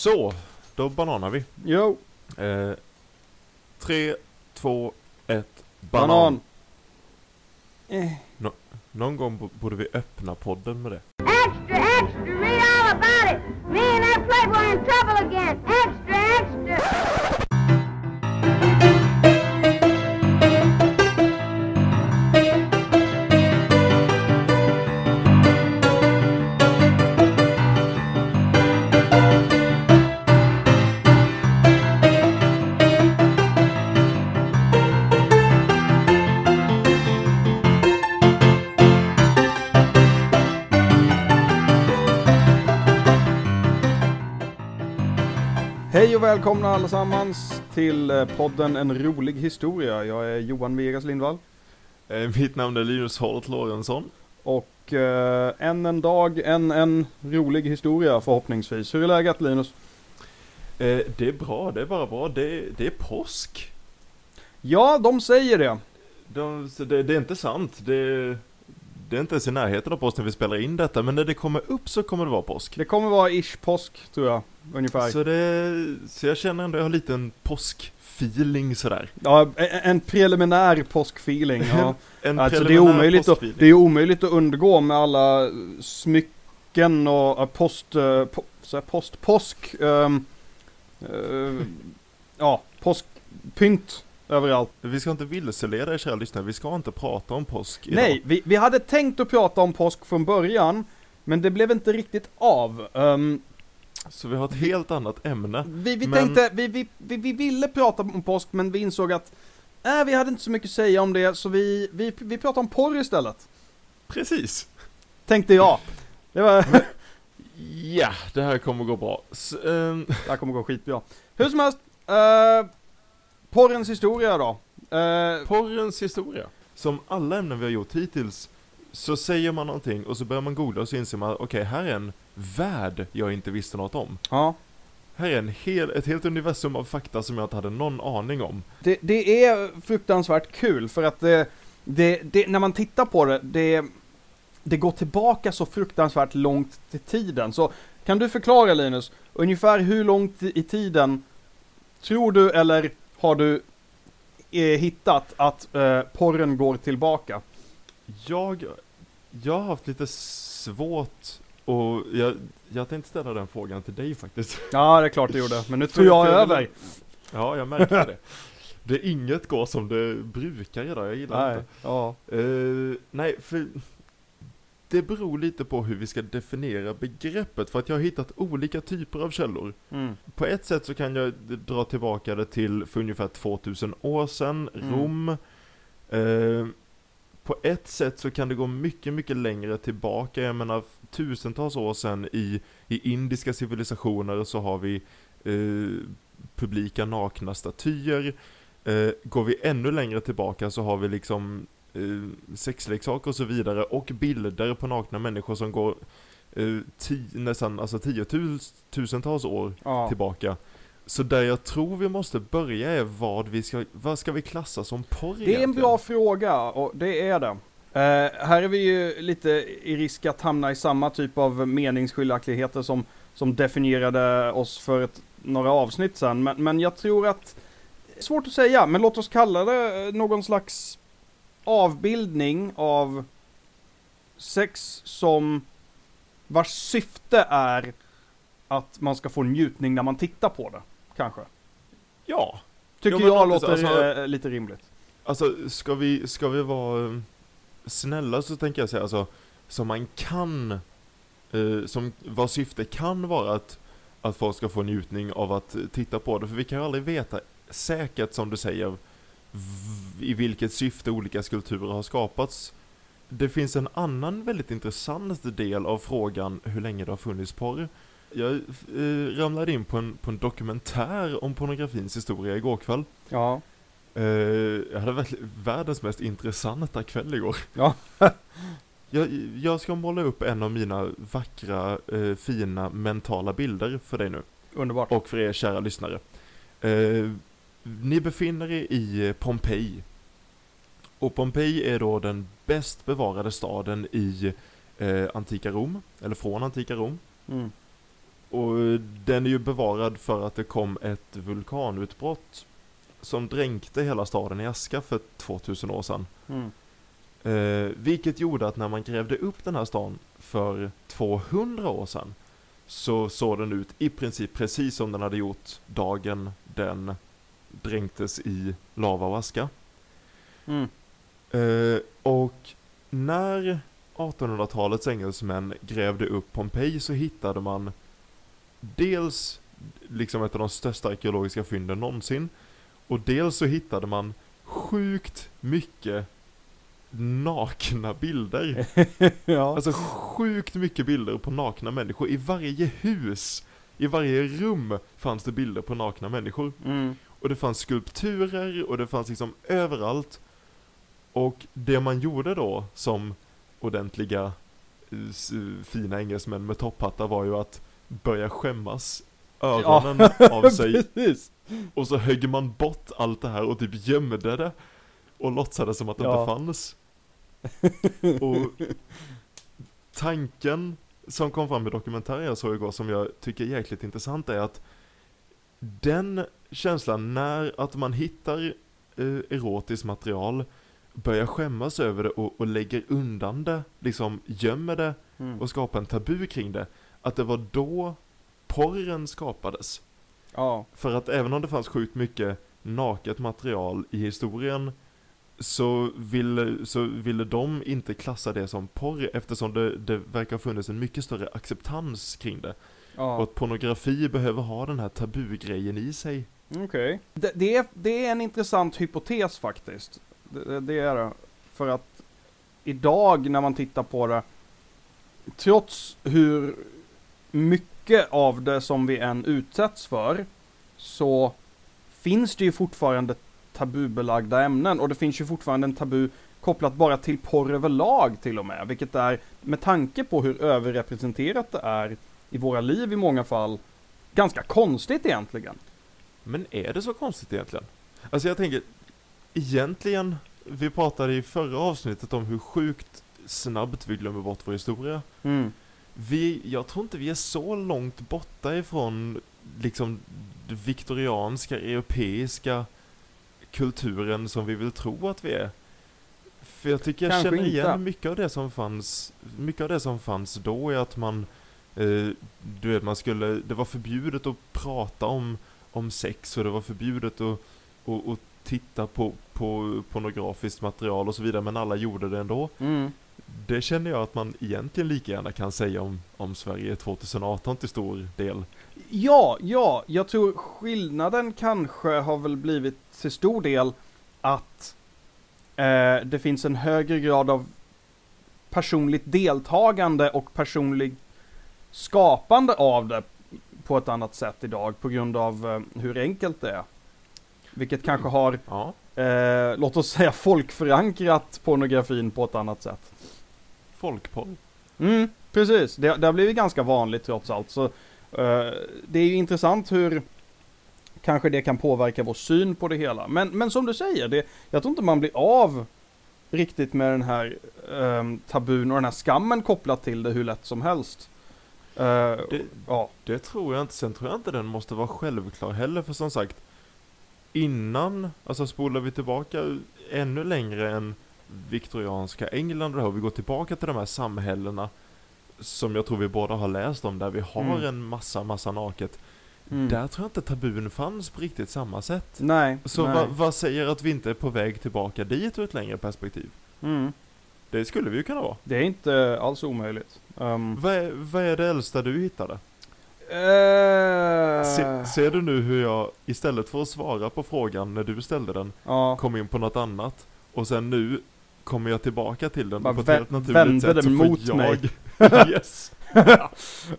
Så, då bananar vi. Jo, Eh, tre, två, ett, banan. banan. Eh. Någon gång borde vi öppna podden med det. Välkomna allesammans till eh, podden En rolig historia. Jag är Johan Vegas Lindvall. Eh, mitt namn är Linus Holt Lorentzon. Och eh, än en dag, en, en rolig historia förhoppningsvis. Hur är läget Linus? Eh, det är bra, det är bara bra. Det, det är påsk. Ja, de säger det. De, det, det är inte sant. Det, det är inte ens i närheten av påsk när vi spelar in detta, men när det kommer upp så kommer det vara påsk. Det kommer vara ish påsk, tror jag. Ungefär. Så, det, så jag känner ändå jag har en påskfeeling sådär. Ja, en, en preliminär påskfeeling. Ja. En Alltså det är, omöjligt att, det är omöjligt att undgå med alla smycken och eh, post, eh, po, så post, påsk, ehm, eh, ja, påskpynt överallt. Vi ska inte vilseleda er kära lyssnare, vi ska inte prata om påsk idag. Nej, vi, vi hade tänkt att prata om påsk från början, men det blev inte riktigt av. Ehm, Så vi har ett helt annat ämne. vi vi Men- tänkte, vi, vi, vi, vi ville prata om påsk, men vi insåg att äh, vi hade inte så mycket att säga om det, så vi, vi, vi pratar om porr istället. Precis. Tänkte jag. Det var... Ja, det här kommer gå bra. S ehm, Det här kommer gå skitbra. Hur som helst, uh, porrens historia då. Eh, porrens historia. Som alla ämnen vi har gjort hittills, så säger man någonting och så börjar man googla och så inser man, okej, här är en värld jag inte visste något om. ja. Här är en hel, ett helt universum av fakta som jag inte hade någon aning om. det, det är fruktansvärt kul för att det, det, det, när man tittar på det, det, det går tillbaka så fruktansvärt långt till tiden. Så kan du förklara Linus, ungefär hur långt i tiden tror du eller har du eh, hittat att eh, porren går tillbaka? Jag, jag har haft lite svårt och jag, jag tänkte ställa den frågan till dig faktiskt. Ja, det är klart det gjorde, men nu tog jag över. Ja, jag märkte det. Det är inget går som det brukar idag, jag gillar Nej, inte. ja. Eh, nej, för det beror lite på hur vi ska definiera begreppet, för att jag har hittat olika typer av källor. Mm. På ett sätt så kan jag dra tillbaka det till för ungefär 2000 år sedan, Mm. Rom. Eh, på ett sätt så kan det gå mycket, mycket längre tillbaka, jag menar tusentals år sedan i, i indiska civilisationer så har vi eh, publika nakna statyer. Eh, går vi ännu längre tillbaka så har vi liksom eh, sexleksaker och så vidare och bilder på nakna människor som går eh, ti, nästan alltså tiotusentals år Ja. tillbaka. Så där jag tror vi måste börja är vad vi ska, vad ska vi klassa som porr Det är en egentligen? bra fråga och det är det. Eh, här är vi ju lite i risk att hamna i samma typ av meningsskiljaktigheter som, som definierade oss för ett, några avsnitt sedan. Men, men jag tror att, svårt att säga, men låt oss kalla det eh, någon slags avbildning av sex som vars syfte är att man ska få njutning när man tittar på det. Kanske. Ja, Tycker men jag låter låter så. Alltså- eh, lite rimligt. alltså ska vi, ska vi vara eh, snälla så tänker jag säga alltså, som man kan, eh, som vad syfte kan vara att, att folk ska få njutning av att eh, titta på det, för vi kan ju aldrig veta säkert som du säger i vilket syfte olika skulpturer har skapats. Det finns en annan väldigt intressant del av frågan hur länge det har funnits porr. Jag eh, ramlade in på en, på en dokumentär om pornografins historia igår kväll. Ja. Eh, jag hade världens mest intressanta kväll igår. Ja. jag, jag ska måla upp en av mina vackra, eh, fina mentala bilder för dig nu. Underbart. Och för er kära lyssnare. Eh, ni befinner er i eh, Pompeji. Och Pompeji är då den bäst bevarade staden i eh, antika Rom, eller från antika Rom. Mm. och den är ju bevarad för att det kom ett vulkanutbrott som dränkte hela staden i aska för 2000 år sedan. Mm. Eh, vilket gjorde att när man grävde upp den här stan för 200 år sedan så såg den ut i princip precis som den hade gjort dagen den dränktes i lava och aska. Mm. Eh, och när 1800-talets engelsmän grävde upp Pompeji så hittade man dels liksom ett av de största arkeologiska fynden någonsin och dels så hittade man sjukt mycket nakna bilder. ja. Alltså sjukt mycket bilder på nakna människor. I varje hus, i varje rum fanns det bilder på nakna människor. Mm. Och det fanns skulpturer och det fanns liksom överallt. Och det man gjorde då som ordentliga eh, fina engelsmän med topphattar var ju att börja skämmas öronen av sig och så högg man bort allt det här och typ gömde det och låtsades som att det Ja. inte fanns. Och tanken som kom fram i dokumentären jag såg igår som jag tycker är jäkligt intressant är att den känslan när att man hittar eh, erotiskt material börjar skämmas över det och, och lägger undan det, liksom gömmer det Mm. och skapar en tabu kring det. Att det var då porren skapades. Ja. För att även om det fanns sjukt mycket naket material i historien så ville, så ville de inte klassa det som porr eftersom det, det verkar ha funnits en mycket större acceptans kring det. Och Ja. att pornografi behöver ha den här tabugrejen i sig. Okej. Det, det, är, det är en intressant hypotes faktiskt. Det- det är det. För att idag när man tittar på det, trots hur mycket av det som vi än utsätts för, så finns det ju fortfarande tabubelagda ämnen och det finns ju fortfarande en tabu kopplat bara till porr överlag till och med, vilket är med tanke på hur överrepresenterat det är i våra liv i många fall ganska konstigt egentligen. Men är det så konstigt egentligen? Alltså jag tänker, egentligen, vi pratade i förra avsnittet om hur sjukt snabbt vi glömmer bort vår historia. Mm. Vi, jag tror inte vi är så långt borta ifrån liksom viktorianska, europeiska kulturen som vi vill tro att vi är. För jag tycker jag Kanske känner igen inte. mycket av det som fanns, mycket av det som fanns då är att man, eh, du vet man skulle, det var förbjudet att prata om, om sex och det var förbjudet att, att, att titta på, på pornografiskt material och så vidare men alla gjorde det ändå. Mm. Det känner jag att man egentligen lika gärna kan säga om, om Sverige 2018 till stor del. Ja, ja, jag tror skillnaden kanske har väl blivit till stor del att eh, det finns en högre grad av personligt deltagande och personlig skapande av det på ett annat sätt idag på grund av eh, hur enkelt det är. Vilket kanske har, Ja, eh, låt oss säga folkförankrat pornografin på ett annat sätt. folkporr. Mm, precis. Det, det har blivit ganska vanligt trots allt. Så, eh, det är ju intressant hur kanske det kan påverka vår syn på det hela. Men, men som du säger, det, jag tror inte man blir av riktigt med den här ehm, tabun och den här skammen kopplat till det hur lätt som helst. Eh, Det, ja. det tror jag inte. Sen tror jag inte den måste vara självklar heller för som sagt innan, alltså spolar vi tillbaka ännu längre än viktorianska England och det här, vi går tillbaka till de här samhällena som jag tror vi båda har läst om där vi har Mm. en massa, massa naket. Mm. Där tror jag inte tabun fanns på riktigt samma sätt. Nej. Så nej. vad, vad säger att vi inte är på väg tillbaka dit ur ett längre perspektiv? Mm. Det skulle vi ju kunna vara. Det är inte alls omöjligt. Um, Vad är, vad är det äldsta du hittade? eh, Se, ser du nu hur jag istället för att svara på frågan när du ställde den ja. kom in på något annat och sen nu kommer jag tillbaka till den Bara på ett helt naturligt sätt så mot får mig. jag yes.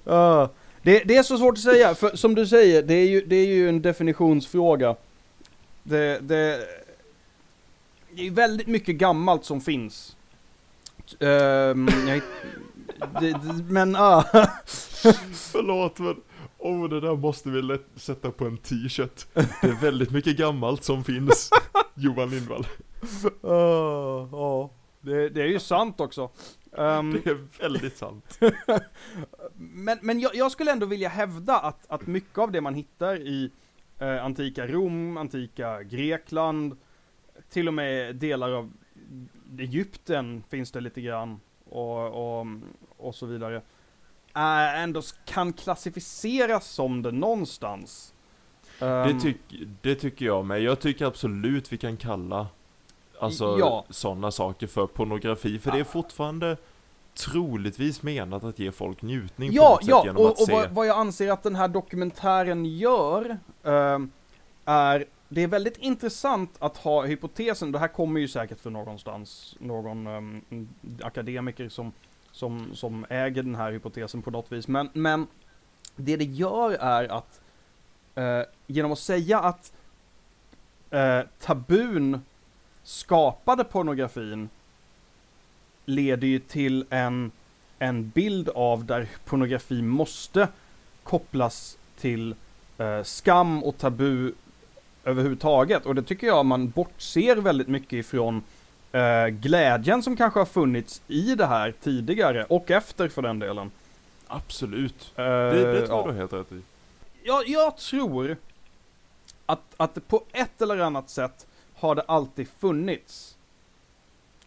Ja, det, det är så svårt att säga, för som du säger, det är ju, det är ju en definitionsfråga. Det, det, det är väldigt mycket gammalt som finns. Ehm, jag, det, men, ah, Förlåt men Oh, det där måste vi lätt sätta på en t-shirt. Det är väldigt mycket gammalt som finns. Johan Lindvall. ah, ja. Det, det är ju sant också. Ehm, Det är väldigt sant. men men jag, jag skulle ändå vilja hävda att, att mycket av det man hittar i eh, antika Rom, antika Grekland, till och med delar av Egypten finns det lite grann och, och, och så vidare. Är ändå kan klassificeras som det någonstans. Det, Ehm, tyck, det tycker jag med. Jag tycker absolut vi kan kalla alltså Ja. sådana saker för pornografi. För det är fortfarande troligtvis menat att ge folk njutning på Ja, något sätt ja, genom och, att och se. vad, vad jag anser att den här dokumentären gör ehm, är, det är väldigt intressant att ha hypotesen, det här kommer ju säkert från någonstans, någon um, akademiker som, som, som äger den här hypotesen på något vis, men, men det det gör är att uh, genom att säga att uh, tabun skapade pornografin leder ju till en en bild av där pornografi måste kopplas till eh, skam och tabu överhuvudtaget. Och det tycker jag man bortser väldigt mycket ifrån eh, glädjen som kanske har funnits i det här tidigare och efter för den delen. Absolut. Eh, Det, det tror ja. du helt rätt i. jag, jag tror att, att på ett eller annat sätt har det alltid funnits.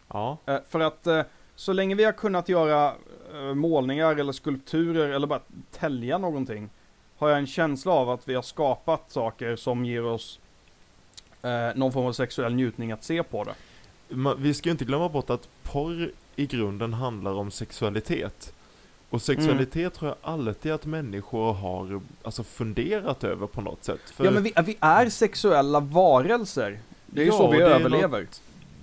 Ja. Eh, för att eh, så länge vi har kunnat göra eh, målningar eller skulpturer eller bara tälja någonting har jag en känsla av att vi har skapat saker som ger oss eh, någon form av sexuell njutning att se på det. Ma- Vi ska ju inte glömma bort att porr i grunden handlar om sexualitet. Och sexualitet tror jag alltid att människor har alltså funderat över på något sätt. För Ja men vi, vi är sexuella varelser. Det är ju Ja, så vi överlever.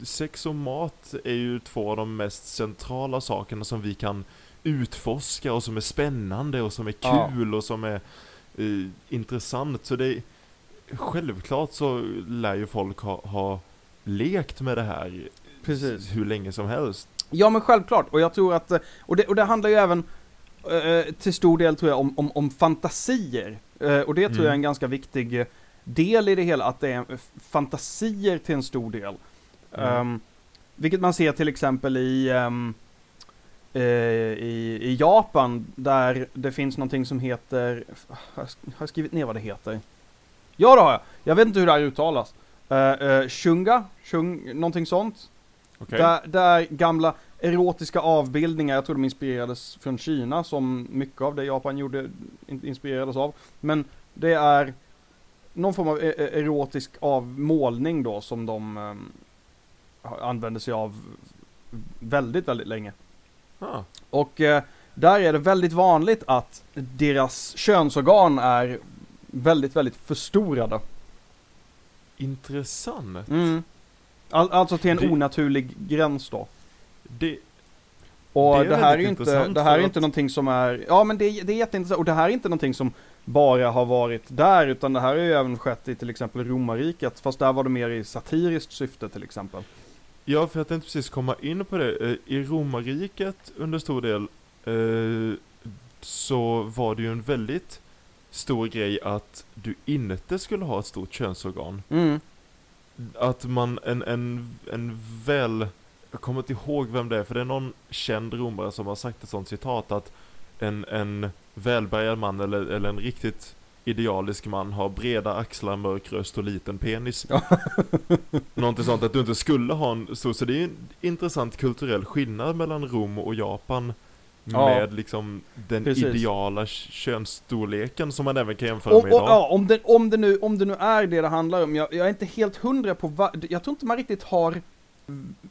sex och mat är ju två av de mest centrala sakerna som vi kan utforska och som är spännande och som är Ja. kul och som är eh, intressant. Så det självklart så lär ju folk ha, ha lekt med det här Precis. hur länge som helst. Ja men självklart, och jag tror att, eh, och det, och det handlar ju även eh, till stor del tror jag om, om, om fantasier. Eh, och det tror Mm. jag är en ganska viktig eh, del i det hela, att det är eh, fantasier till en stor del. Mm. Ehm, vilket man ser till exempel i, eh, i, i Japan, där det finns någonting som heter, har jag skrivit ner vad det heter? Ja det har jag! Jag vet inte hur det här uttalas. Uh, uh, shunga? Shung, någonting sånt? Okej? Där, där gamla erotiska avbildningar, jag tror de inspirerades från Kina som mycket av det Japan gjorde in- inspirerades av. Men det är någon form av e- e- erotisk avmålning då som de um, använde sig av väldigt, väldigt länge. Ah, Och eh, där är det väldigt vanligt att deras könsorgan är väldigt, väldigt förstorade. intressant. Mm. All, alltså till en Det- onaturlig gräns då. Det, Och Det det, är här är inte, det här är att- inte någonting som är, ja men det, det är jätteintressant, och det här är inte någonting som bara har varit där, utan det här har ju även skett i till exempel romarriket, fast där var det mer i satiriskt syfte till exempel. ja, för jag tänkte precis komma in på det. Eh, I romarriket under stor del eh, så var det ju en väldigt stor grej att du inte skulle ha ett stort könsorgan. Mm. Att man, en, en, en väl, jag kommer inte ihåg vem det är, för det är någon känd romare som har sagt ett sånt citat att en, en välbärgad man eller, eller en riktigt idealisk man har breda axlar, mörk röst och liten penis. Ja. Någonting sånt att du inte skulle ha en stor, så det är ju en intressant kulturell skillnad mellan Rom och Japan. Ja. Med liksom den Precis. ideala könsstorleken som man även kan jämföra Och, med idag. ja, om, det, om, det nu, om det nu är det det handlar om, jag, jag är inte helt hundra på va, jag tror inte man riktigt har,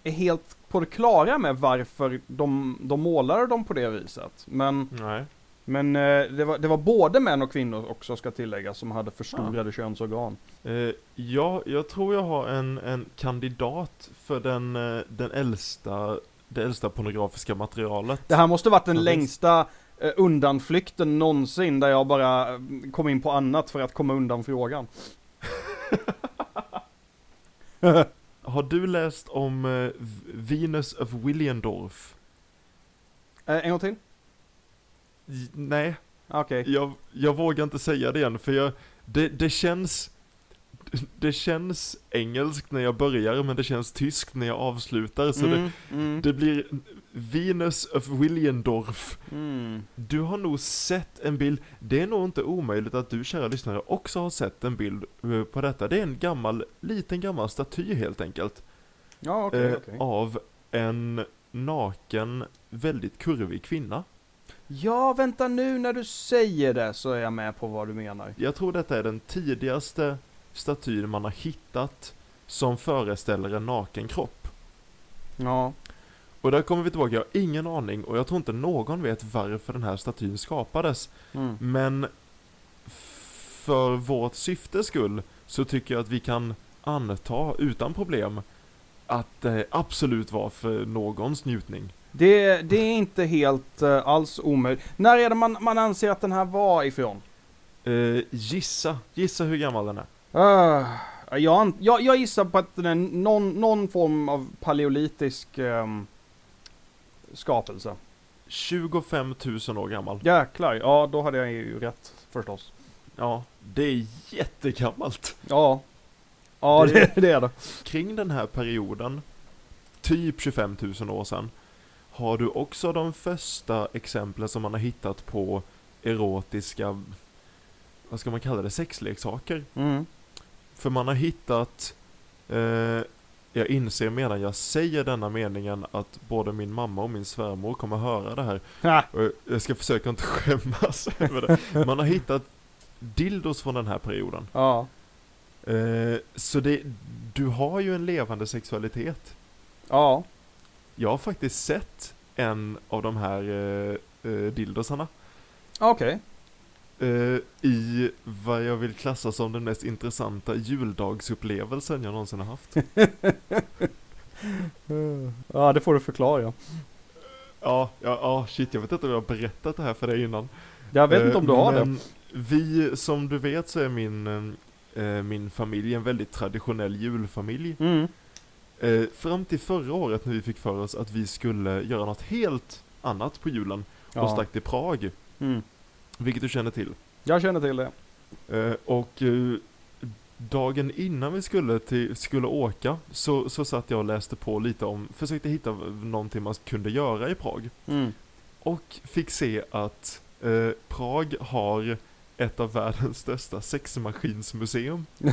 är helt på det klara med varför de, de målar dem på det viset. Men, Nej. men eh, det, var, det var både män och kvinnor också ska tilläggas som hade förstorade könsorgan. Eh, ja, jag tror jag har en, en kandidat för den, eh, den äldsta, det äldsta pornografiska materialet. Det här måste varit den Ja, längsta eh, undanflykten någonsin där jag bara eh, kom in på annat för att komma undan frågan. Har du läst om eh, Venus of Williendorf? Eh, en gång till? J- nej, Okej. jag, jag vågar inte säga det igen för jag, det, det känns det känns engelskt när jag börjar, men det känns tyskt när jag avslutar, så det, Mm, mm, det blir Venus of Williendorf. mm. Du har nog sett en bild, det är nog inte omöjligt att du kära lyssnare också har sett en bild eh, på detta. Det är en gammal, liten gammal staty helt enkelt. Ja, okej, eh, okej. Av en naken, väldigt kurvig kvinna. Ja, vänta nu när du säger det så är jag med på vad du menar. Jag tror detta är den tidigaste statyn man har hittat som föreställer en naken kropp. Ja, Och där kommer vi tillbaka, jag har ingen aning och jag tror inte någon vet varför den här statyn skapades. mm. Men för vårt syftes skull så tycker jag att vi kan anta utan problem att det absolut var för någons njutning. Det, det är inte helt eh, alls omöjligt. När är det man, man anser att den här var ifrån? Eh, gissa, gissa hur gammal den är. Uh, jag, jag, jag gissar på att den är någon, någon form av paleolitisk ehm, skapelse. 25 000 år gammal. Jäklar, ja då hade jag ju rätt förstås. Ja, det är jättegammalt. Ja, ja Det- det, det är det. Kring den här perioden, typ 25 000 år sedan, har du också de första exemplen som man har hittat på erotiska, vad ska man kalla det, sexleksaker. Mm. För man har hittat, eh, jag inser medan jag säger denna meningen att både min mamma och min svärmor kommer höra det här. Ha, Och jag ska försöka inte skämmas över det. Man har hittat dildos från den här perioden. ja, Eh, så det, du har ju en levande sexualitet. ja, Jag har faktiskt sett en av de här eh, eh, dildosarna. okej. Eh, I vad jag vill klassa som den mest intressanta juldagsupplevelsen jag någonsin har haft. Ja, det får du förklara. Ja. Ja, ja, ja, shit, jag vet inte om jag har berättat det här för dig innan. Jag vet inte om du har det. Vi, som du vet så är min, eh, min familj en väldigt traditionell julfamilj. Mm. Eh, fram till förra året när vi fick för oss att vi skulle göra något helt annat på julen och Ja. stack till Prag, Mm. Vilket du känner till. Jag känner till det. Eh, och eh, dagen innan vi skulle, till, skulle åka så, så satt jag och läste på lite om, försökte hitta någonting man kunde göra i Prag. Mm. Och fick se att eh, Prag har ett av världens största sexmaskinsmuseum.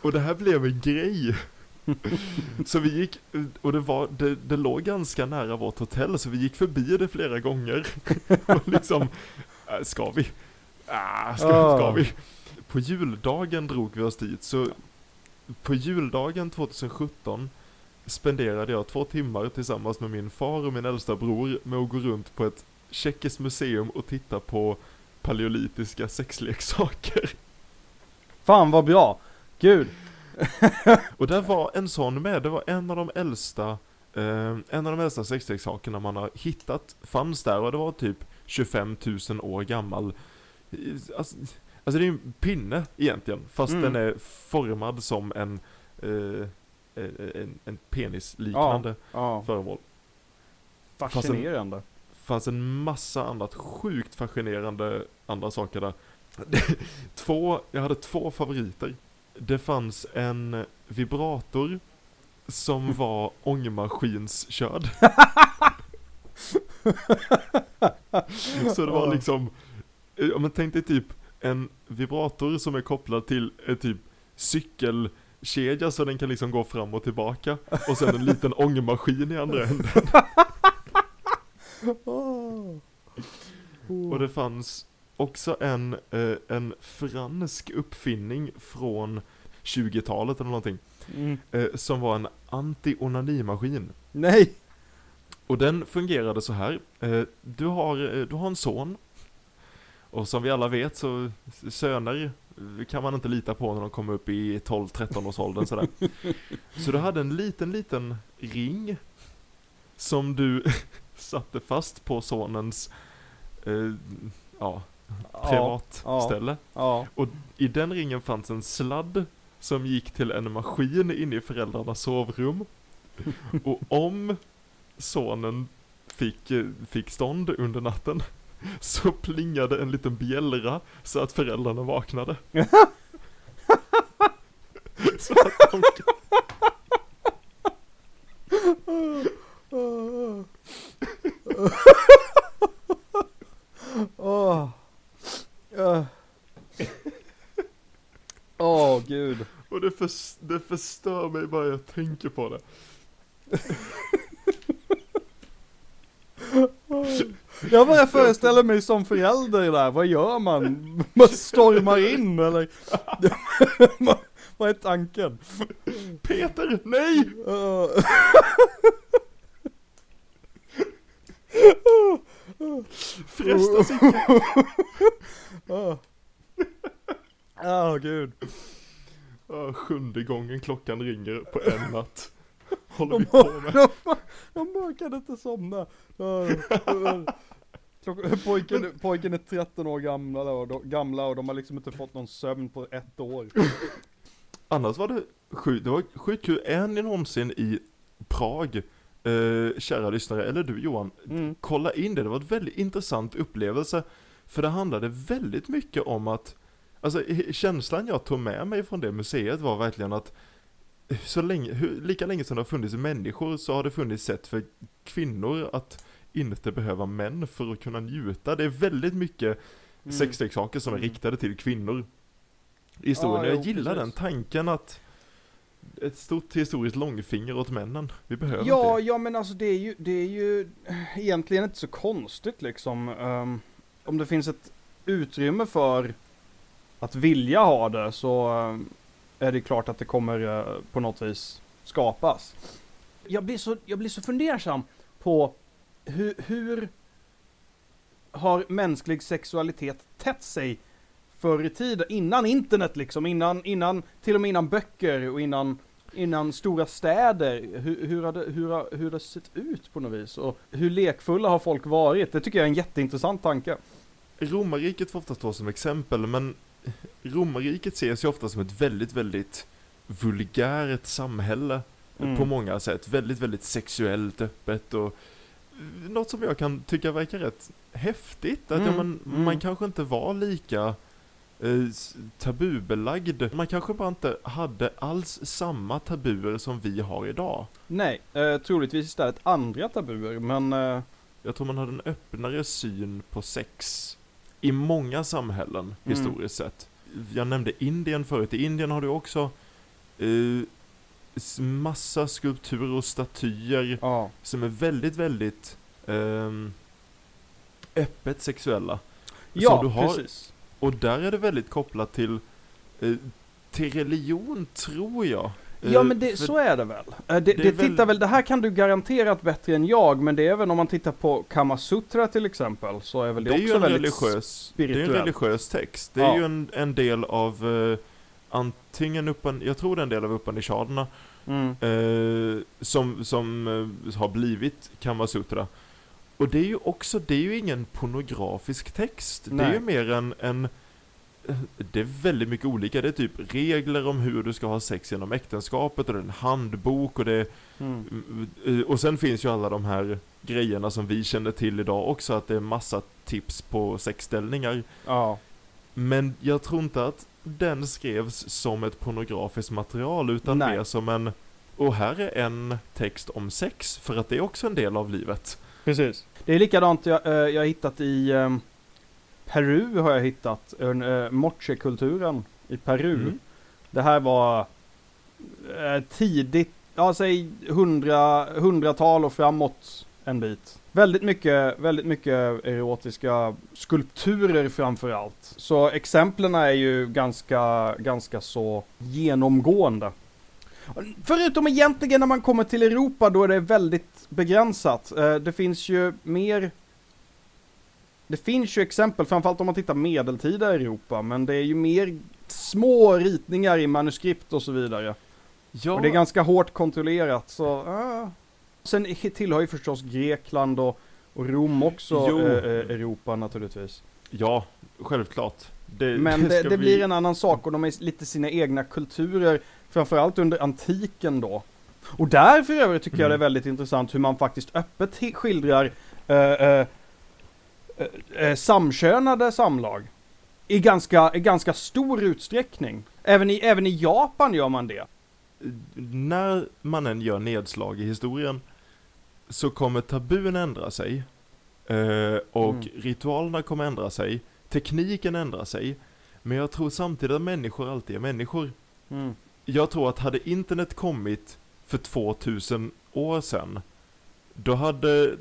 och det här blev en grej. så vi gick, och det, var, det, det låg ganska nära vårt hotell, så vi gick förbi det flera gånger. och liksom, äh, ska vi? Ah, ska, ska Ah. vi? På juldagen drog vi oss dit, så på juldagen 2017 spenderade jag två timmar tillsammans med min far och min äldsta bror med att gå runt på ett tjeckiskt museum och titta på paleolitiska sexleksaker. Fan vad bra. Gud. Och där var en sån med, det var en av de äldsta, eh, en av de äldsta sexleksakerna man har hittat, fanns där och det var typ 25 000 år gammal. Alltså, alltså det är ju en pinne egentligen, fast Mm. den är formad som en, eh, en, en penisliknande Ja, föremål. fascinerande. fanns en massa annat sjukt fascinerande andra saker där. två, jag hade två favoriter. Det fanns en vibrator som var ångmaskinskörd. Så det var liksom, eh, om man tänkte typ en vibrator som är kopplad till en typ cykelkedja så den kan liksom gå fram och tillbaka. Och sen en liten ångmaskin i andra änden. Och det fanns också en, eh, en fransk uppfinning från 20-talet eller någonting. Mm. Eh, som var en anti-onanimaskin. Nej. Och den fungerade så här. Eh, du, har, eh, du har en son. Och som vi alla vet så söner kan man inte lita på när de kommer upp i 12-13 års åldern sådär. Så du hade en liten, liten ring. Som du satte fast på sonens eh, Ja, privatställe. ja. Och i den ringen fanns en sladd som gick till en maskin inne i föräldrarnas sovrum. Och om sonen fick, eh, fick stånd under natten så plingade en liten bjällra så att föräldrarna vaknade. så att de Åh. Åh. Åh, gud. Och det, förs- det förstör mig bara jag tänker på det. Jag bara föreställer mig som förälder där, vad gör man? Man stormar in eller? vad är tanken? Peter, nej! Frestas inte. Åh. Åh, gud. Sjunde gången klockan ringer på en natt. Håller vi på med. de, de kan inte somna. Pojken, pojken är 13 år gamla och, de, gamla och de har liksom inte fått någon sömn på ett år. Annars var det sjukt, det var sjukt kul. Är ni någonsin i Prag, eh, kära lyssnare, eller du Johan, Mm. kolla in det. Det var en väldigt intressant upplevelse. För det handlade väldigt mycket om att, alltså känslan jag tog med mig från det museet var verkligen att så länge, hur, lika länge som det har funnits människor så har det funnits sätt för kvinnor att inte behöva män för att kunna njuta. Det är väldigt mycket Mm. sexleksaker som är Mm. riktade till kvinnor. I historien. Jo, jag gillar precis. den tanken att ett stort historiskt långfinger åt männen. Vi behöver Ja, inte ja men alltså det är ju, det är ju egentligen inte så konstigt liksom. ehm, om det finns ett utrymme för att vilja ha det så ehm, är det klart att det kommer eh, på något vis skapas. Jag blir så, jag blir så fundersam på hur, hur har mänsklig sexualitet tätt sig förr i tiden, innan internet liksom, innan, innan, till och med innan böcker och innan innan stora städer, hur, hur, har det, hur, har, hur har det sett ut på något vis? Och hur lekfulla har folk varit? Det tycker jag är en jätteintressant tanke. Romarriket får ofta stå som exempel, men Romarriket ses ju ofta som ett väldigt, väldigt vulgärt samhälle Mm. på många sätt. Väldigt, väldigt sexuellt öppet och eh, något som jag kan tycka verkar rätt häftigt. Att ja, Mm, man, mm. man kanske inte var lika eh, tabubelagd. Man kanske bara inte hade alls samma tabuer som vi har idag. Nej, eh, troligtvis istället andra tabuer, men eh, Jag tror man hade en öppnare syn på sex i många samhällen Mm. historiskt sett. Jag nämnde Indien förut. I Indien har du också eh, massa skulpturer och statyer ja. som är väldigt, väldigt ehm, öppet sexuella. Ja, du har- precis. Och där är det väldigt kopplat till, eh, till religion, tror jag. Ja Eh, men det, så är det väl. Eh, Det, det, väl- tittar väl, det här kan du garanterat bättre än jag, men det är väl om man tittar på Kamasutra till exempel, så är väl det, Det också ju en väldigt religiös, det är en spirituellt. religiös text. Det är Ja. ju en, en del av eh, antingen upan, jag tror det är en del av Upanishaderna Mm. eh, som, som eh, har blivit Kamasutra. Och det är ju också, det är ju ingen pornografisk text. Det är Nej. ju mer en, en det är väldigt mycket olika. Det är typ regler om hur du ska ha sex genom äktenskapet och det är en handbok och det Mm. Eh, Och sen finns ju alla de här grejerna som vi känner till idag också, att det är massa tips på sexställningar. Ja. Men jag tror inte att den skrevs som ett pornografiskt material, utan Nej. mer som en och här är en text om sex, för att det är också en del av livet. Precis. Det är likadant jag, eh, jag hittat i ehm, Peru har jag hittat, uh, moche-kulturen i Peru. Mm. Det här var eh, tidigt, ja säg hundra, hundratal och framåt en bit. Väldigt mycket, väldigt mycket erotiska skulpturer framför allt. Så exemplen är ju ganska, ganska så genomgående. Förutom egentligen när man kommer till Europa då är det väldigt begränsat. Eh, Det finns ju mer det finns ju exempel, framförallt om man tittar medeltida Europa, men det är ju mer små ritningar i manuskript och så vidare. Ja, Och det är ganska hårt kontrollerat, så... ah. Sen tillhör ju förstås Grekland och, och Rom också eh, eh, Europa naturligtvis. ja, självklart. Det, Men det, det vi- blir en annan sak och de är lite sina egna kulturer, framförallt under antiken då. Och där för övrigt tycker jag det är Mm. väldigt intressant hur man faktiskt öppet skildrar eh, eh, eh, eh, samkönade samlag. I ganska, i ganska stor utsträckning. Även i, även i Japan gör man det. När man än gör nedslag i historien så kommer tabun ändra sig. Eh, och Mm. ritualerna kommer ändra sig. Tekniken ändrar sig. Men jag tror samtidigt att människor alltid är människor. Mm. Jag tror att hade internet kommit för 2000 år sedan, då hade,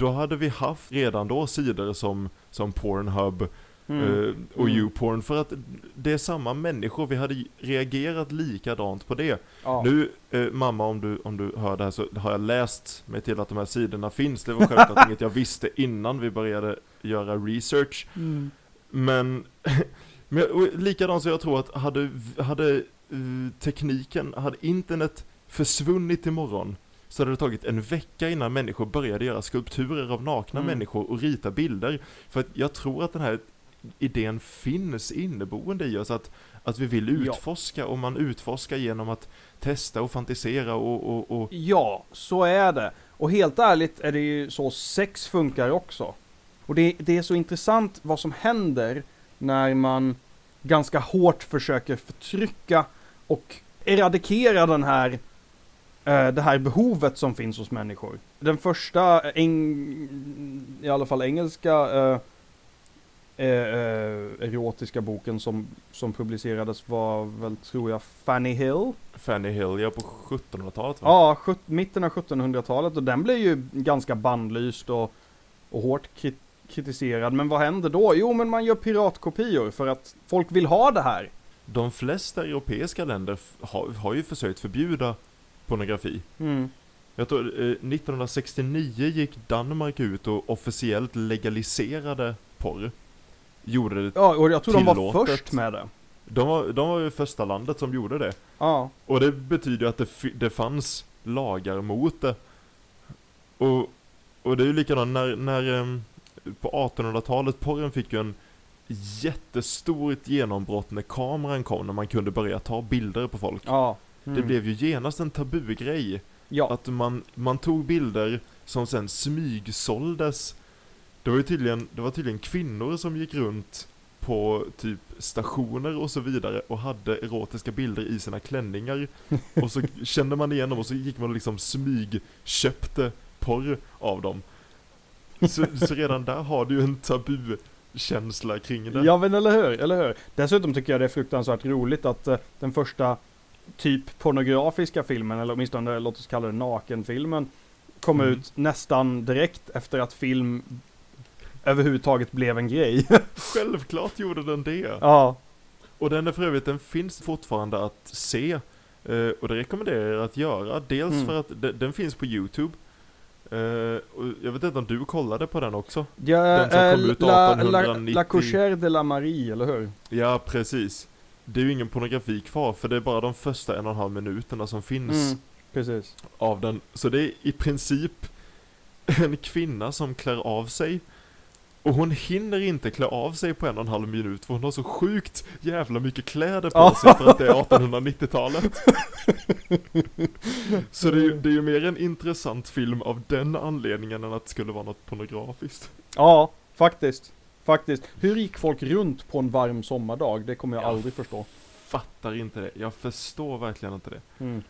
då hade vi haft redan då sidor som, som Pornhub Mm. eh, och Mm. YouPorn för att det är samma människor, vi hade reagerat likadant på det. Ja. Nu, eh, mamma om du, om du hör det här så har jag läst mig till att de här sidorna finns. Det var självklart inget jag visste innan vi började göra research. Mm. Men, men likadant så jag tror att hade, hade eh, tekniken, hade internet försvunnit imorgon så hade det tagit en vecka innan människor började göra skulpturer av nakna Mm. människor och rita bilder. För att jag tror att den här idén finns inneboende i oss att, att vi vill Ja. utforska och man utforskar genom att testa och fantisera och, och, och Ja, så är det. Och helt ärligt är det ju så sex funkar också. Och det, det är så intressant vad som händer när man ganska hårt försöker förtrycka och eradikera den här, det här behovet som finns hos människor. Den första, eng, i alla fall engelska, eh, eh, eh, erotiska boken som, som publicerades var väl, tror jag, Fanny Hill. Fanny Hill, ja på 1700-talet va? Ja, sjut- mitten av 1700-talet och den blev ju ganska bannlyst och, och hårt kri- kritiserad. Men vad händer då? Jo, men man gör piratkopior för att folk vill ha det här. De flesta europeiska länder har, har ju försökt förbjuda pornografi. Mm. Jag tror eh, 1969 gick Danmark ut och officiellt legaliserade porr. Gjorde det. Ja, och jag tror de var Tillåtet. först med det. De var, de var ju första landet som gjorde det. Ja, Och det betyder ju att det, det fanns lagar mot det. Och, och det är ju likadant när, när ehm, på 1800-talet porren fick ju en jättestort genombrott när kameran kom, när man kunde börja ta bilder på folk. ja. Det Mm. blev ju genast en tabugrej. Ja, Att man, man tog bilder som sen smygsåldes. Det var ju tydligen, det var tydligen kvinnor som gick runt på typ stationer och så vidare och hade erotiska bilder i sina klänningar. Och så kände man igen dem och så gick man och liksom smygköpte porr av dem. Så, så redan där har du ju en tabukänsla kring det. ja men eller hur, eller hur. Dessutom tycker jag det är fruktansvärt roligt att eh, den första typ pornografiska filmen, eller åtminstone låt oss kalla det nakenfilmen, kom Mm. ut nästan direkt efter att film överhuvudtaget blev en grej. Självklart gjorde den det. ja. Och den är för övrigt, den finns fortfarande att se. Eh, och det rekommenderar jag att göra. Dels Mm. för att de, den finns på YouTube. Eh, jag vet inte om du kollade på den också? Ja, Den som kom eh, ut la, la, 1890. la Couchère de la Marie, eller hur? Ja, precis. Det är ju ingen pornografi kvar, för det är bara de första en och en halv minuterna som finns Mm, precis. av den. Så det är i princip en kvinna som klär av sig. Och hon hinner inte klä av sig på en och en halv minut för hon har så sjukt jävla mycket kläder på sig för att det är 1890-talet. Så det är, ju, det är ju mer en intressant film av den anledningen än att det skulle vara något pornografiskt. Ja, faktiskt. Faktiskt. Hur gick folk runt på en varm sommardag? Det kommer jag Ja. aldrig förstå. Fattar inte det. Jag förstår verkligen inte det. Mm.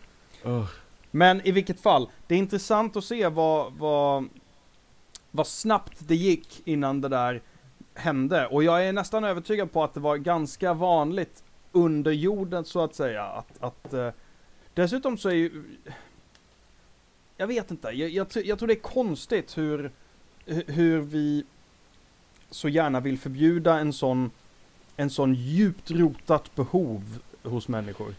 Men i vilket fall, det är intressant att se vad, vad, vad snabbt det gick innan det där hände. Och jag är nästan övertygad på att det var ganska vanligt under jorden så att säga. Att, att, eh, dessutom så är ju... Jag vet inte, jag, jag, tror- jag tror det är konstigt hur, hu- hur vi så gärna vill förbjuda en sån, en sån djupt rotat behov hos människor.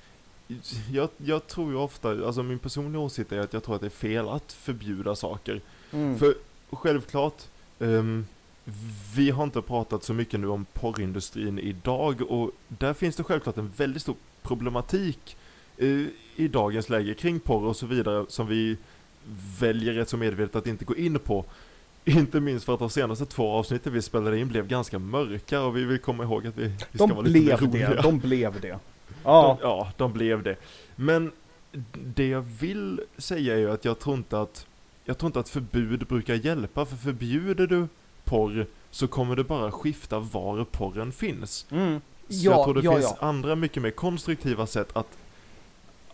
Jag, jag tror ju ofta, alltså min personliga åsikt är att jag tror att det är fel att förbjuda saker. Mm. För självklart, ehm, vi har inte pratat så mycket nu om porrindustrin idag och där finns det självklart en väldigt stor problematik eh, i dagens läge kring porr och så vidare som vi väljer rätt så medvetet att inte gå in på. Inte minst för att de senaste två avsnitten vi spelade in blev ganska mörka och vi vill komma ihåg att vi, vi ska De vara lite roliga. det, de blev det. Ja, De, ja, de blev det. Men det jag vill säga är ju att jag tror inte att jag tror inte att förbud brukar hjälpa, för förbjuder du porr så kommer det bara skifta var porren finns. Mm. Så Ja, jag tror det ja, finns ja. andra mycket mer konstruktiva sätt att,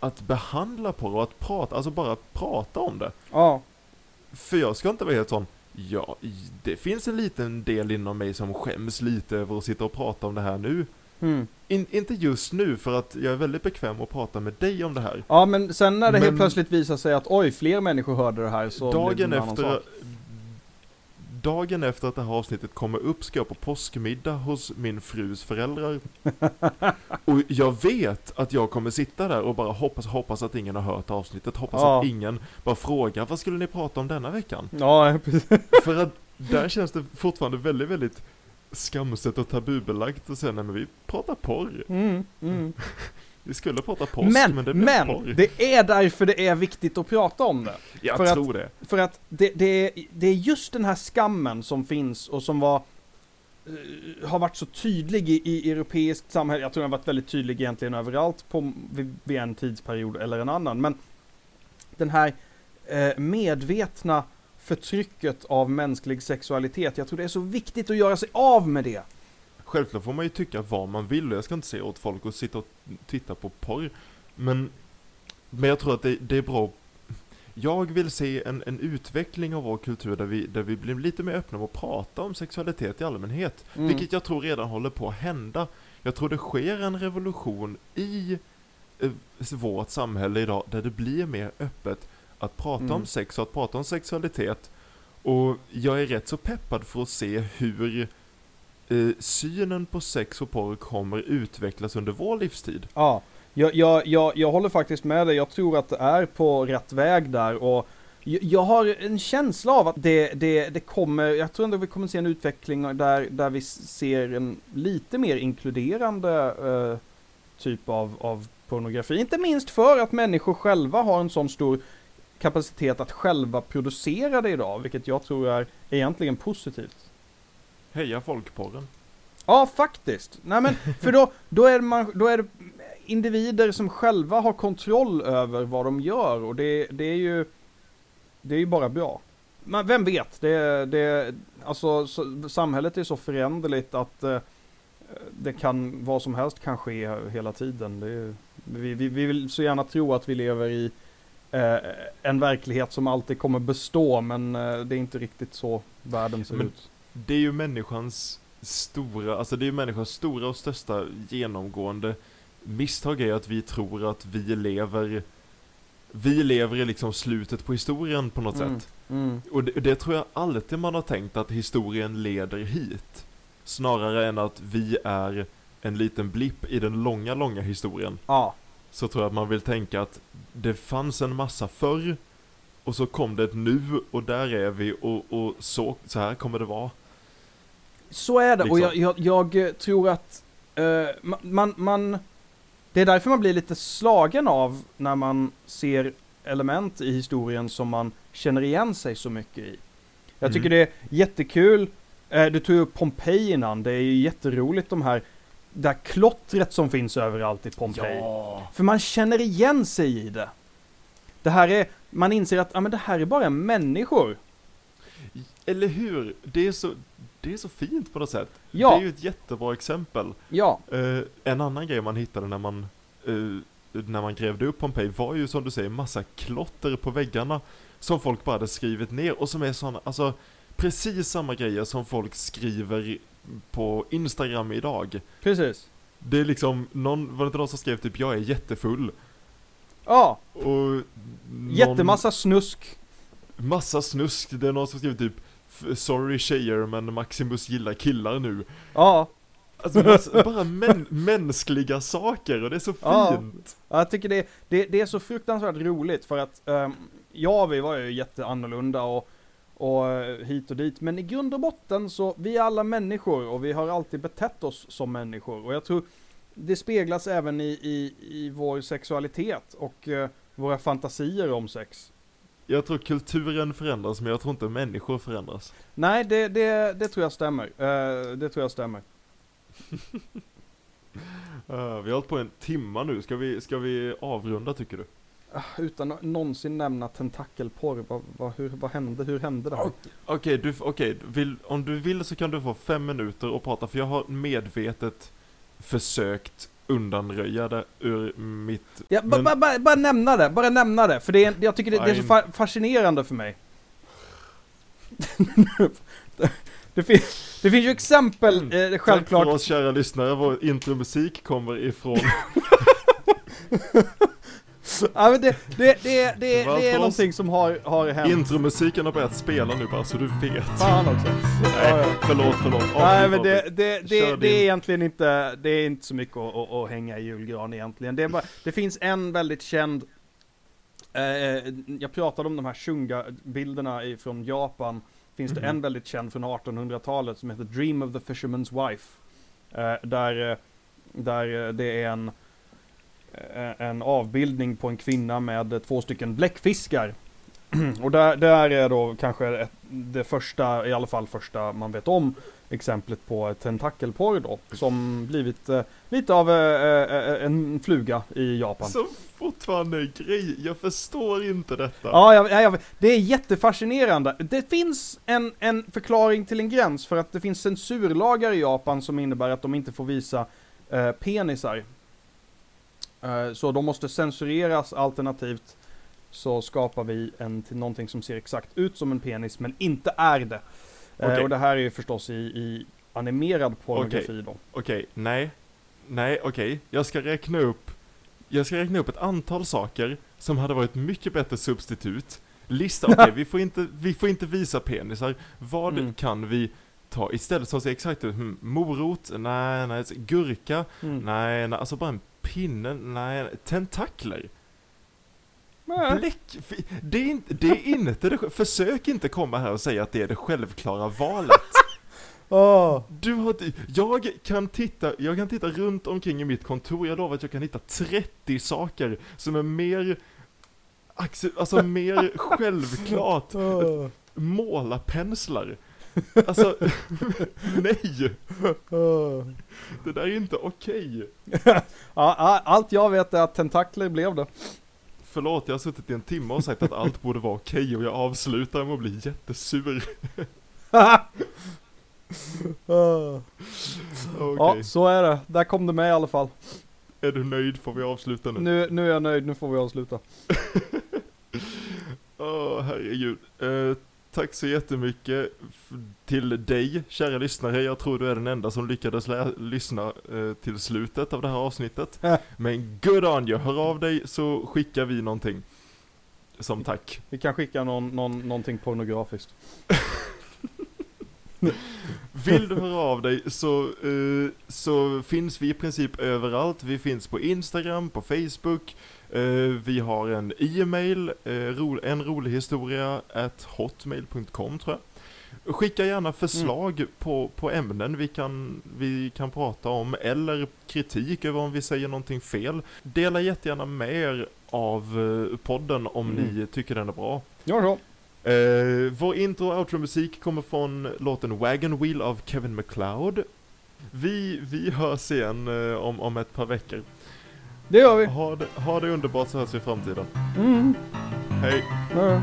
att behandla porr och att prata, alltså bara prata om det. Ja. För jag ska inte vara helt sån, ja, det finns en liten del inom mig som skäms lite över att sitta och prata om det här nu. Mm. In, inte just nu, för att jag är väldigt bekväm att prata med dig om det här. Ja, men sen när det helt Men- plötsligt visar sig att oj, fler människor hörde det här så blir det dagen en annan efter, sak. Dagen efter att det här avsnittet kommer upp ska jag på påskmiddag hos min frus föräldrar. och jag vet att jag kommer sitta där och bara hoppas, hoppas att ingen har hört avsnittet, hoppas Ja. att ingen bara frågar vad skulle ni prata om denna veckan? Ja, precis. För att där känns det fortfarande väldigt, väldigt skamset och tabubelagt och säga nej men vi pratar porr. Mm, mm. Vi skulle prata påsk men, Men, det men, blev porr. det är därför det är viktigt att prata om det. jag för att- tror det. För att det, det, är, det är just den här skammen som finns och som var eh, har varit så tydlig i, i europeiskt samhälle. Jag tror den har varit väldigt tydlig egentligen överallt på, vid, vid en tidsperiod eller en annan. Men den här eh, medvetna förtrycket av mänsklig sexualitet. Jag tror det är så viktigt att göra sig av med det. Självklart får man ju tycka vad man vill och jag ska inte säga åt folk att sitta och titta på porr. Men, men jag tror att det, det är bra. Jag vill se en, en utveckling av vår kultur där vi, där vi blir lite mer öppna och prata om sexualitet i allmänhet. Mm. Vilket jag tror redan håller på att hända. Jag tror det sker en revolution i eh, vårt samhälle idag där det blir mer öppet att prata Mm. om sex och att prata om sexualitet. Och jag är rätt så peppad för att se hur eh, synen på sex och porr kommer utvecklas under vår livstid. Ja, jag, jag, jag, jag håller faktiskt med dig. Jag tror att det är på rätt väg där och jag, jag har en känsla av att det, det, det kommer, jag tror ändå vi kommer se en utveckling där, där vi ser en lite mer inkluderande eh, typ av, av pornografi. Inte minst för att människor själva har en sån stor kapacitet att själva producera det idag, vilket jag tror är egentligen positivt. Heja folkporren. Ja, faktiskt. Nej men, för då, då, är man, då är det individer som själva har kontroll över vad de gör och det, det är ju det är ju bara bra. Men vem vet? Det, det, alltså, så, samhället är så föränderligt att eh, det kan, vad som helst kan ske hela tiden. Är, vi, vi, vi vill så gärna tro att vi lever i eh, en verklighet som alltid kommer bestå, men eh, det är inte riktigt så världen ser Men- ut. Det är ju människans stora, alltså det är ju människans stora och största genomgående misstag är att vi tror att vi lever vi lever i liksom slutet på historien på något Mm. sätt. Mm. Och det, det tror jag alltid man har tänkt att historien leder hit. Snarare än att vi är en liten blipp i den långa, långa historien. Ja. Så tror jag att man vill tänka att det fanns en massa förr och så kom det ett nu och där är vi och, och så, så här kommer det vara. Så är det, och Liksom. jag, jag, jag eh, tror att ma- man, man... Det är därför man blir lite slagen av när man ser element i historien som man känner igen sig så mycket i. Jag tycker Mm. det är jättekul, eh, du tog upp Pompeji innan, det är ju jätteroligt de här, det här klottret som finns överallt i Pompeji. För man känner igen sig i det. Det här är, man inser att, ja men det här är bara människor. Eller hur? Det är så, det är så fint på något sätt. Ja. Det är ju ett jättebra exempel. Ja, Eh, en annan grej man hittade när man, eh, när man grävde upp Pompeji var ju som du säger massa klotter på väggarna som folk bara hade skrivit ner och som är sådana, alltså precis samma grejer som folk skriver på Instagram idag. precis. Det är liksom, någon, var det inte någon som skrev typ 'Jag är jättefull' Ja, och någon, jättemassa snusk. Massa snusk, det är någon som skriver typ 'Sorry tjejer men Maximus gillar killar nu' Ja, Alltså bara män, mänskliga saker och det är så Ja. fint! jag tycker det, det, det är så fruktansvärt roligt för att um, ja, vi var ju jätteannorlunda och, och eh, hit och dit. Men i grund och botten så, vi är alla människor och vi har alltid betett oss som människor. Och jag tror det speglas även i, i, i vår sexualitet och eh, våra fantasier om sex. Jag tror kulturen förändras men jag tror inte människor förändras. Nej, det, det, det tror jag stämmer. Eh, det tror jag stämmer. Uh, vi har hållit på en timma nu, ska vi, ska vi avrunda tycker du? ah, utan att någonsin nämna tentakelporr, vad, vad, hur, vad hände, hur hände det här? Okej, du, okej, vill, om du vill så kan du få fem minuter och prata, för jag har medvetet försökt undanröja det ur mitt... Ja, men- ba, ba, bara nämna det, bara nämna det, för det är, jag tycker det, det är så fa fascinerande för mig. det, fin, det finns ju exempel, eh, Mm. Tack självklart. för oss kära lyssnare, vår intromusik kommer ifrån... Ja, men det, det, det, det, Det är någonting som har, har hänt. Intromusiken har börjat spela nu bara, så du vet. Fan också. Nej, Ja, ja. förlåt, förlåt. Nej Avbryt, men det, det, det, det är egentligen inte, det är inte så mycket att, att, att hänga i julgran egentligen. Det, är bara, det finns en väldigt känd, eh, jag pratade om de här Shunga-bilderna från Japan. Finns det Mhm. en väldigt känd från 1800-talet som heter Dream of the Fisherman's Wife. Eh, där, eh, där eh, det är en, eh, en avbildning på en kvinna med eh, två stycken bläckfiskar. Och där, där är då kanske ett, det första, i alla fall första man vet om, exemplet på tentakelporr då. Som blivit eh, lite av eh, eh, en fluga i Japan. Som fortfarande är grej, jag förstår inte detta. Ja, jag, jag, det är jättefascinerande. Det finns en, en förklaring till en gräns för att det finns censurlagar i Japan som innebär att de inte får visa eh, penisar. Eh, så de måste censureras alternativt så skapar vi en till någonting som ser exakt ut som en penis men inte är det. Eh, Okej. och det här är ju förstås i, i animerad pornografi då. Okej, nej. Nej, okej. Jag ska räkna upp Jag ska räkna upp ett antal saker som hade varit mycket bättre substitut. Lista, okej, vi, får inte, vi får inte visa penisar. Vad Mm. kan vi ta istället som ser exakt ut? Hmm, morot? Nej, nej. Gurka? Mm. Nej, nej. Alltså bara en pinne? Nej. Tentakler? Nej. Bläck? Det är inte det. Är inte det försök inte komma här och säga att det är det självklara valet. Åh. Du har, jag kan titta, jag kan titta runt omkring i mitt kontor, jag lovar att jag kan hitta 30 saker som är mer, alltså mer självklart. Åh. Målarpenslar. Alltså, nej! Åh. Det där är inte okej. Ja, allt jag vet är att tentakler blev det. Förlåt, jag har suttit i en timme och sagt att allt borde vara okej och jag avslutar med att bli jättesur. Åh. Okej, Ja, så är det. Där kom det med i alla fall. är du nöjd får vi avsluta nu. Nu, nu är jag nöjd, nu får vi avsluta. Åh, herregud. Eh, tack så jättemycket till dig, kära lyssnare. Jag tror du är den enda som lyckades lyssna eh, till slutet av det här avsnittet. Men good on you, hör av dig så skickar vi någonting. Som tack. Vi kan skicka någon, någon, någonting pornografiskt. Vill du höra av dig så, eh, så finns vi i princip överallt. Vi finns på Instagram, på Facebook. Eh, vi har en e-mail, eh, en rolig historia at hotmail.com tror jag. Skicka gärna förslag på, på ämnen vi kan, vi kan prata om eller kritik över om vi säger någonting fel. Dela jättegärna med er av eh, podden om Mm. ni tycker den är bra. Gör så. Eh, vår intro och outro-musik kommer från låten Wagon Wheel av Kevin MacLeod. Vi, vi hörs igen eh, om, om ett par veckor. Det gör vi. Ha det, ha det underbart så hörs vi i framtiden. Mm. Hej. Ja.